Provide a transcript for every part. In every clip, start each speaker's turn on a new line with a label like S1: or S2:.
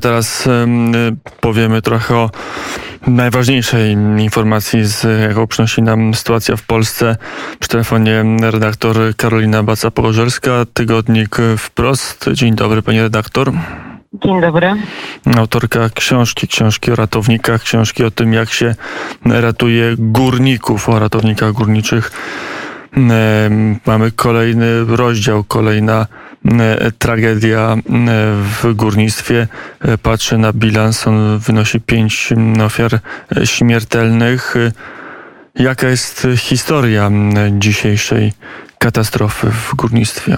S1: Teraz powiemy trochę o najważniejszej informacji, z jaką przynosi nam sytuacja w Polsce. Przy telefonie redaktor Karolina Baca-Pogorzerska, tygodnik Wprost. Dzień dobry, pani redaktor.
S2: Dzień dobry.
S1: Autorka książki, książki o ratownikach, książki o tym, jak się ratuje górników, o ratownikach górniczych. Mamy kolejny rozdział, kolejna E, tragedia e, w górnictwie. E, patrzę na bilans, on wynosi pięć ofiar śmiertelnych. Jaka jest historia dzisiejszej katastrofy w górnictwie?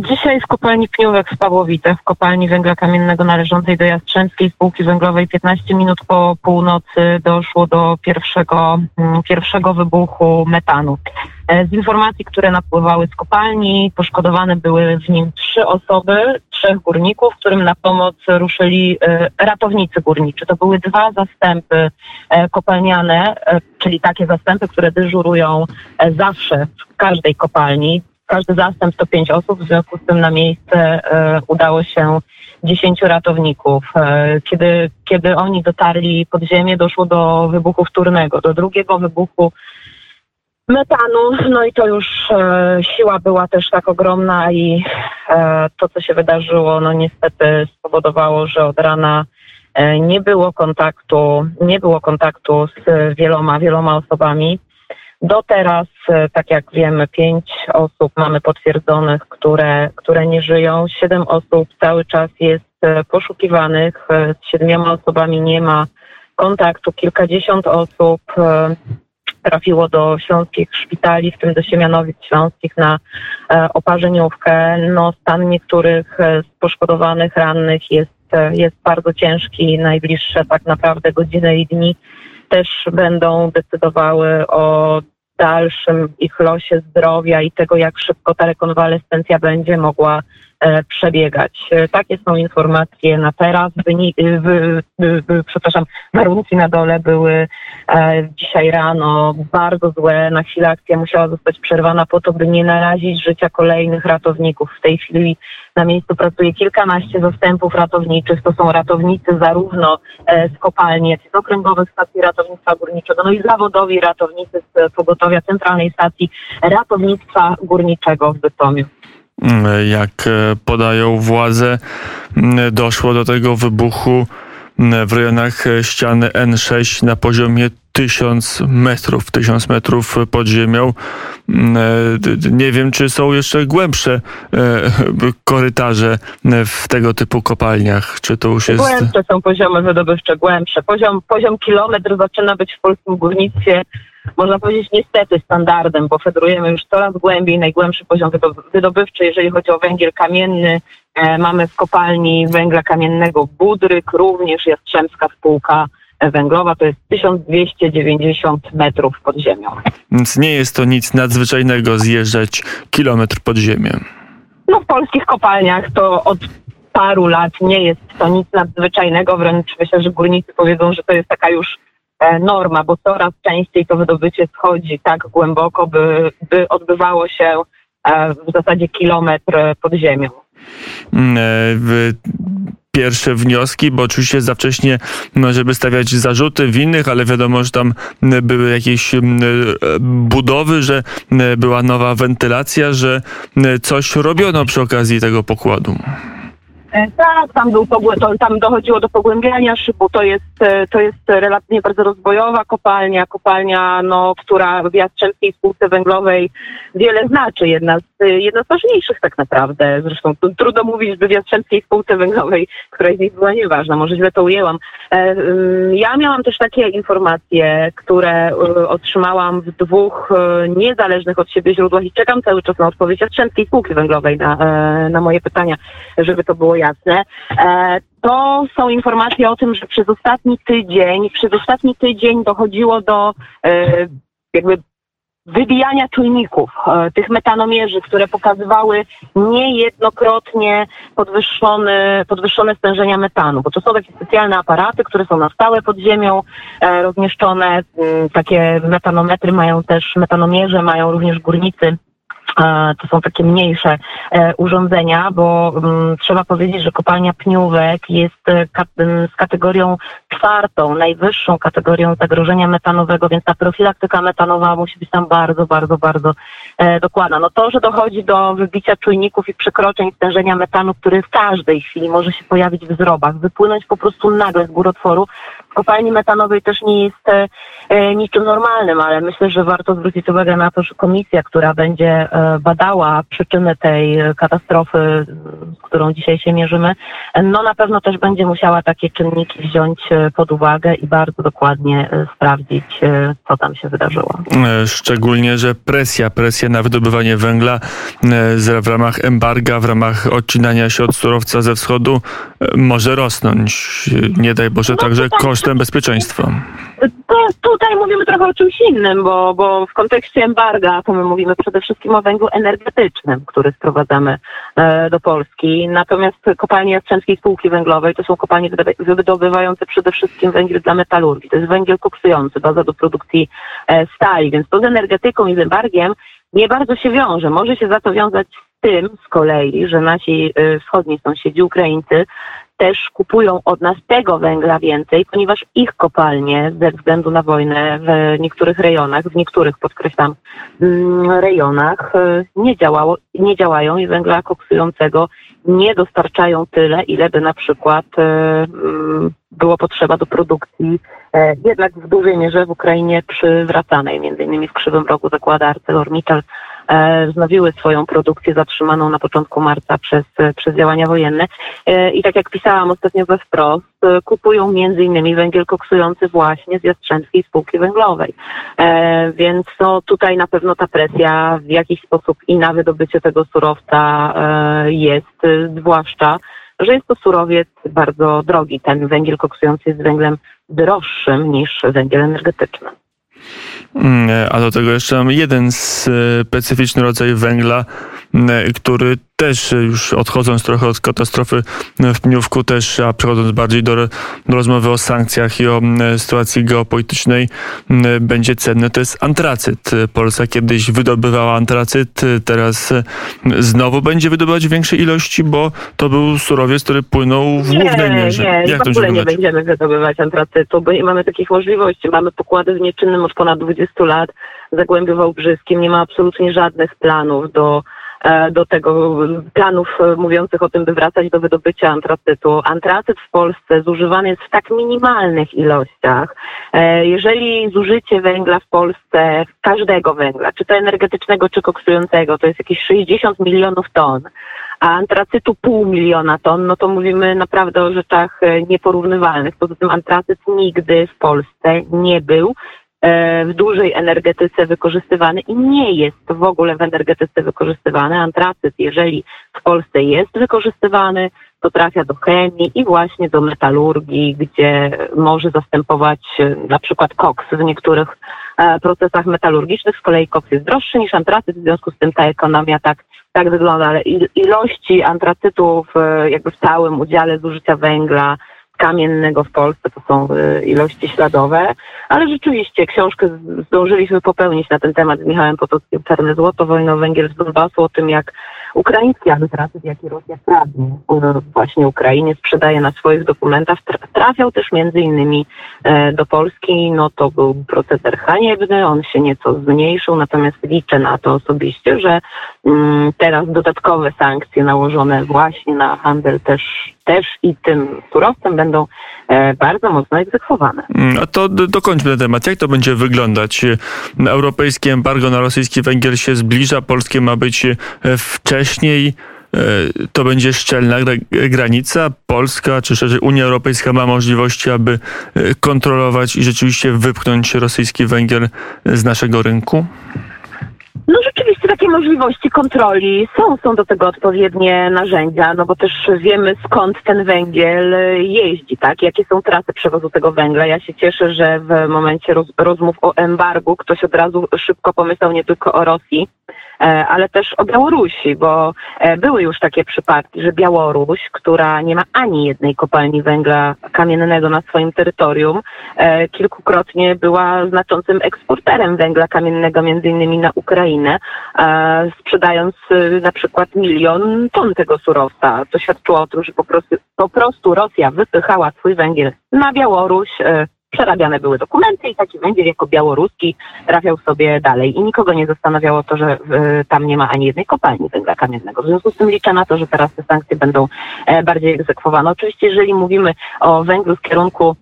S2: Dzisiaj w kopalni Pniówek w Pawłowicach, w kopalni węgla kamiennego należącej do Jastrzębskiej Spółki Węglowej 15 minut po północy doszło do pierwszego, pierwszego wybuchu metanu. E, z informacji, które napływały z kopalni, poszkodowane były w nim trzy osoby, trzech górników, którym na pomoc ruszyli e, ratownicy górniczy. To były dwa zastępy e, kopalniane, czyli takie zastępy, które dyżurują zawsze w każdej kopalni. Każdy zastęp to pięć osób, w związku z tym na miejsce udało się dziesięciu ratowników. Kiedy, kiedy oni dotarli pod ziemię, doszło do wybuchu wtórnego, do drugiego wybuchu metanu, no i to już e, siła była też tak ogromna i e, to, co się wydarzyło, no niestety spowodowało, że od rana e, nie było kontaktu, nie było kontaktu z wieloma, wieloma osobami. Do teraz, e, tak jak wiemy, pięć osób mamy potwierdzonych, które, które nie żyją. Siedem osób cały czas jest e, poszukiwanych. E, z siedmioma osobami nie ma kontaktu. Kilkadziesiąt osób trafiło do śląskich szpitali, w tym do Siemianowic Śląskich na oparzeniówkę. No, stan niektórych z poszkodowanych, rannych jest, jest bardzo ciężki. Najbliższe tak naprawdę godziny i dni też będą decydowały o dalszym ich losie zdrowia i tego, jak szybko ta rekonwalescencja będzie mogła przebiegać. E, takie są informacje na teraz. Wynik, wy, wy, przepraszam, warunki na dole były e, dzisiaj rano bardzo złe. Na chwilę akcja musiała zostać przerwana po to, by nie narazić życia kolejnych ratowników. W tej chwili na miejscu pracuje kilkanaście zastępów ratowniczych. To są ratownicy zarówno z kopalni, jak i z okręgowych stacji ratownictwa górniczego, no i zawodowi ratownicy z pogotowia Centralnej Stacji Ratownictwa Górniczego w Bytomiu.
S1: Mm, jak e, podają władze, mm, doszło do tego wybuchu mm, w rejonach e, ściany N6 na poziomie 1000 metrów, 1000 metrów pod ziemią. E, nie wiem, czy są jeszcze głębsze korytarze w tego typu kopalniach. Czy to już jest.
S2: Głębsze są poziomy wydobywcze, głębsze. Poziom, poziom kilometr zaczyna być w polskim górnictwie można powiedzieć niestety standardem, bo fedrujemy już coraz głębiej, najgłębszy poziom wydobywczy, jeżeli chodzi o węgiel kamienny. E, mamy w kopalni węgla kamiennego Budryk, również Jastrzębska spółka węglowa, to jest 1290 metrów pod ziemią.
S1: Więc nie jest to nic nadzwyczajnego zjeżdżać kilometr pod ziemię.
S2: No w polskich kopalniach to od paru lat nie jest to nic nadzwyczajnego, wręcz myślę, że górnicy powiedzą, że to jest taka już norma, bo coraz częściej to wydobycie schodzi tak głęboko, by, by odbywało się e, w zasadzie kilometr pod ziemią.
S1: Mm, e, pierwsze wnioski, bo oczywiście za wcześnie, no, żeby stawiać zarzuty winnych, ale wiadomo, że tam były jakieś budowy, że była nowa wentylacja, że coś robiono przy okazji tego pokładu.
S2: E, tak, tam, był, tam dochodziło do pogłębiania szybu. To jest, e, to jest relatywnie bardzo rozwojowa kopalnia, kopalnia, no, która w Jastrzębskiej Spółce Węglowej wiele znaczy. Jedna z, jedna z ważniejszych tak naprawdę. Zresztą trudno mówić, by w Jastrzębskiej Spółce Węglowej któraś z nich była nieważna. Może źle to ujęłam. E, ja miałam też takie informacje, które otrzymałam w dwóch niezależnych od siebie źródłach i czekam cały czas na odpowiedź Jastrzębskiej Spółki Węglowej na, na moje pytania, żeby to było jasne. E, to są informacje o tym, że przez ostatni tydzień, przez ostatni tydzień dochodziło do e, jakby wybijania czujników, e, tych metanomierzy, które pokazywały niejednokrotnie podwyższone, podwyższone stężenia metanu, bo to są takie specjalne aparaty, które są na stałe pod ziemią rozmieszczone. Mm, takie metanometry mają też, metanomierze mają również górnicy to są takie mniejsze urządzenia, bo um, trzeba powiedzieć, że kopalnia Pniówek jest z kategorią czwartą, najwyższą kategorią zagrożenia metanowego, więc ta profilaktyka metanowa musi być tam bardzo, bardzo, bardzo e, dokładna. No to, że dochodzi do wybicia czujników i przekroczeń stężenia metanu, który w każdej chwili może się pojawić w zrobach, wypłynąć po prostu nagle z górotworu, kopalni metanowej też nie jest e, e, niczym normalnym, ale myślę, że warto zwrócić uwagę na to, że komisja, która będzie e, badała przyczyny tej katastrofy, z którą dzisiaj się mierzymy, no na pewno też będzie musiała takie czynniki wziąć pod uwagę i bardzo dokładnie sprawdzić, co tam się wydarzyło.
S1: Szczególnie, że presja, presja na wydobywanie węgla w ramach embarga, w ramach odcinania się od surowca ze wschodu może rosnąć. Nie daj Boże, no, także kosztem bezpieczeństwa.
S2: To tutaj mówimy trochę o czymś innym, bo, bo w kontekście embarga to my mówimy przede wszystkim o węglu energetycznym, który sprowadzamy e, do Polski. Natomiast kopalnie Jastrzębskiej Spółki Węglowej to są kopalnie wydobywające przede wszystkim węgiel dla metalurgii. To jest węgiel koksujący, baza do produkcji e, stali, więc to z energetyką i z embargiem nie bardzo się wiąże. Może się za to wiązać tym z kolei, że nasi e, wschodni sąsiedzi, Ukraińcy, też kupują od nas tego węgla więcej, ponieważ ich kopalnie ze względu na wojnę w niektórych rejonach, w niektórych podkreślam mm, rejonach e, nie, działało, nie działają i węgla koksującego nie dostarczają tyle, ile by na przykład e, mm, było potrzeba do produkcji e, jednak w dużej mierze w Ukrainie przywracanej. Między innymi w Krzywym Rogu zakłada ArcelorMittal wznowiły swoją produkcję zatrzymaną na początku marca przez, przez działania wojenne. E, I tak jak pisałam ostatnio we wprost, e, kupują między innymi węgiel koksujący właśnie z Jastrzębskiej Spółki Węglowej. Więc no, tutaj na pewno ta presja w jakiś sposób i na wydobycie tego surowca jest, zwłaszcza że jest to surowiec bardzo drogi. Ten węgiel koksujący jest węglem droższym niż węgiel energetyczny.
S1: Mm, a do tego jeszcze mamy jeden specyficzny rodzaj węgla, mm, który też już odchodząc trochę od katastrofy w Pniówku, też, a przechodząc bardziej do, do rozmowy o sankcjach i o mm, sytuacji geopolitycznej, będzie cenny, to jest antracyt. Polska kiedyś wydobywała antracyt, teraz znowu będzie wydobywać większej ilości, bo to był surowiec, który płynął w nie, głównej mierze.
S2: Nie, Jak w ogóle nie będziemy wydobywać antracytu, bo nie mamy takich możliwości. Mamy pokłady w nieczynnym od ponad 20 lat, Zagłębiu Wałbrzyskim, nie ma absolutnie żadnych planów do E, do tego planów e, mówiących o tym, by wracać do wydobycia antracytu. Antracyt w Polsce zużywany jest w tak minimalnych ilościach. E, jeżeli zużycie węgla w Polsce, każdego węgla, czy to energetycznego, czy koksującego, to jest jakieś 60 milionów ton, a antracytu pół miliona ton, no to mówimy naprawdę o rzeczach nieporównywalnych. Poza tym antracyt nigdy w Polsce nie był E, w dużej energetyce wykorzystywany i nie jest w ogóle w energetyce wykorzystywany. Antracyt, jeżeli w Polsce jest wykorzystywany, to trafia do chemii i właśnie do metalurgii, gdzie może zastępować e, na przykład koks w niektórych e, procesach metalurgicznych. Z kolei koks jest droższy niż antracyt, w związku z tym ta ekonomia tak, tak wygląda. Ale ilości antracytu w, jakby w całym udziale zużycia węgla kamiennego w Polsce, to są y, ilości śladowe, ale rzeczywiście książkę zdążyliśmy popełnić na ten temat z Michałem Potockim Czarne Złoto, Wojna węgiel z Donbasu, o tym jak ukraiński antracyt, jaki Rosja kradnie właśnie Ukrainie, sprzedaje na swoich dokumentach, trafiał też między innymi e, do Polski, no to był proceder haniebny, on się nieco zmniejszył, natomiast liczę na to osobiście, że mm, teraz dodatkowe sankcje nałożone właśnie na handel też, też i tym surowcem będą e, bardzo mocno egzekwowane.
S1: Mm, a to dokończmy ten temat. Jak to będzie wyglądać? Europejskie embargo na rosyjski węgiel się zbliża, polskie ma być e, wcześniej. E, to będzie szczelna granica. Polska, czy szerzej Unia Europejska ma możliwości, aby kontrolować i rzeczywiście wypchnąć rosyjski węgiel z naszego rynku?
S2: No rzeczywiście takie możliwości kontroli są, są do tego odpowiednie narzędzia, no bo też wiemy skąd ten węgiel jeździ, tak? Jakie są trasy przewozu tego węgla. Ja się cieszę, że w momencie roz, rozmów o embargu ktoś od razu szybko pomyślał nie tylko o Rosji, E, ale też o Białorusi, bo e, były już takie przypadki, że Białoruś, która nie ma ani jednej kopalni węgla kamiennego na swoim terytorium, e, kilkukrotnie była znaczącym eksporterem węgla kamiennego, między innymi na Ukrainę Ukrainę, e, sprzedając e, na przykład milion ton tego surowca. To świadczyło o tym, że po prostu, po prostu Rosja wypychała swój węgiel na Białoruś, e, przerabiane były dokumenty i taki węgiel jako białoruski trafiał sobie dalej. I nikogo nie zastanawiało to, że e, tam nie ma ani jednej kopalni węgla kamiennego. W związku z tym liczę na to, że teraz te sankcje będą e, bardziej egzekwowane. Oczywiście, jeżeli mówimy o węglu z kierunku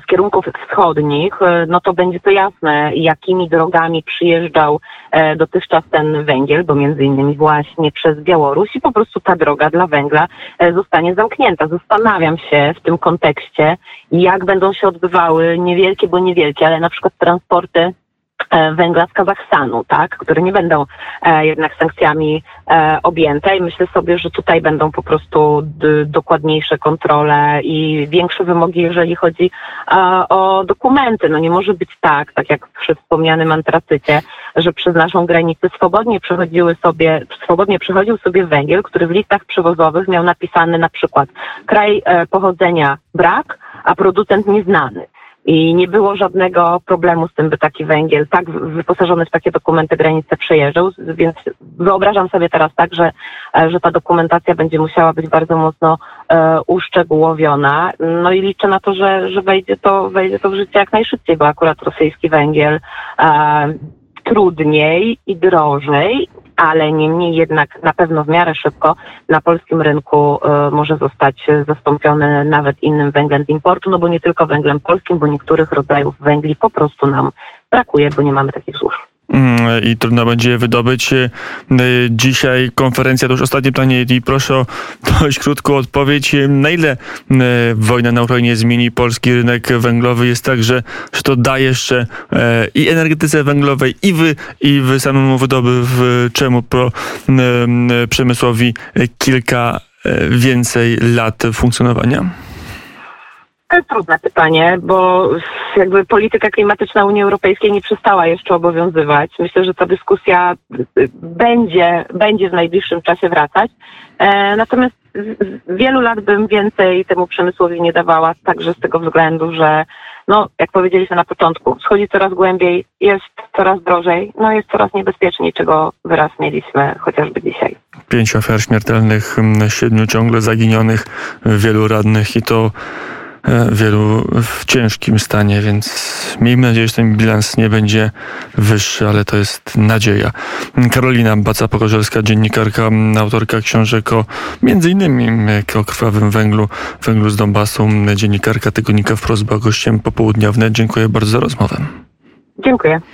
S2: z kierunków wschodnich, e, no to będzie to jasne, jakimi drogami przyjeżdżał e, dotychczas ten węgiel, bo między innymi właśnie przez Białoruś i po prostu ta droga dla węgla e, zostanie zamknięta. Zastanawiam się w tym kontekście, jak będą się odbywały niewielkie, bo niewielkie, ale na przykład transporty e, węgla z Kazachstanu, tak, które nie będą e, jednak sankcjami e, objęte i myślę sobie, że tutaj będą po prostu dokładniejsze kontrole i większe wymogi, jeżeli chodzi e, o dokumenty. No nie może być tak, tak jak przy wspomnianym antracycie, że przez naszą granicę swobodnie przechodziły sobie, swobodnie przechodził sobie węgiel, który w listach przywozowych miał napisany na przykład kraj e, pochodzenia brak, a producent nieznany. I nie było żadnego problemu z tym, by taki węgiel tak wyposażony w takie dokumenty granice przejeżdżał, więc wyobrażam sobie teraz tak, że, e, że ta dokumentacja będzie musiała być bardzo mocno e, uszczegółowiona. No i liczę na to, że, że wejdzie, to, wejdzie to w życie jak najszybciej, bo akurat rosyjski węgiel e, trudniej i drożej, ale niemniej jednak na pewno w miarę szybko na polskim rynku e, może zostać e, zastąpiony nawet innym węglem z importu, no bo nie tylko węglem polskim, bo niektórych rodzajów węgli po prostu nam brakuje, bo nie mamy takich złóż.
S1: Mm, I trudno będzie je wydobyć. Y, Dzisiaj konferencja, to już ostatnie pytanie i proszę o dość krótką odpowiedź. Y, Na ile wojna na Ukrainie zmieni polski rynek węglowy? Jest tak, że, że to da jeszcze e, i energetyce węglowej, i wy, i wy samemu wydobywczemu pro, przemysłowi kilka e, więcej lat funkcjonowania?
S2: To jest trudne pytanie, bo jakby polityka klimatyczna Unii Europejskiej nie przestała jeszcze obowiązywać. Myślę, że ta dyskusja będzie, będzie w najbliższym czasie wracać. E, natomiast wielu lat bym więcej temu przemysłowi nie dawała, także z tego względu, że no, jak powiedzieliśmy na początku, schodzi coraz głębiej, jest coraz drożej, no jest coraz niebezpieczniej, czego wyraz mieliśmy chociażby dzisiaj.
S1: Pięć ofiar śmiertelnych, siedmiu ciągle zaginionych, wielu radnych i to wielu w ciężkim stanie, więc miejmy nadzieję, że ten bilans nie będzie wyższy, ale to jest nadzieja. Karolina Baca-Pogorzelska, dziennikarka, autorka książek o między innymi o krwawym węglu, węglu z Donbasu, dziennikarka tygodnika wprost była gościem popołudnia wnet. Dziękuję bardzo za rozmowę.
S2: Dziękuję.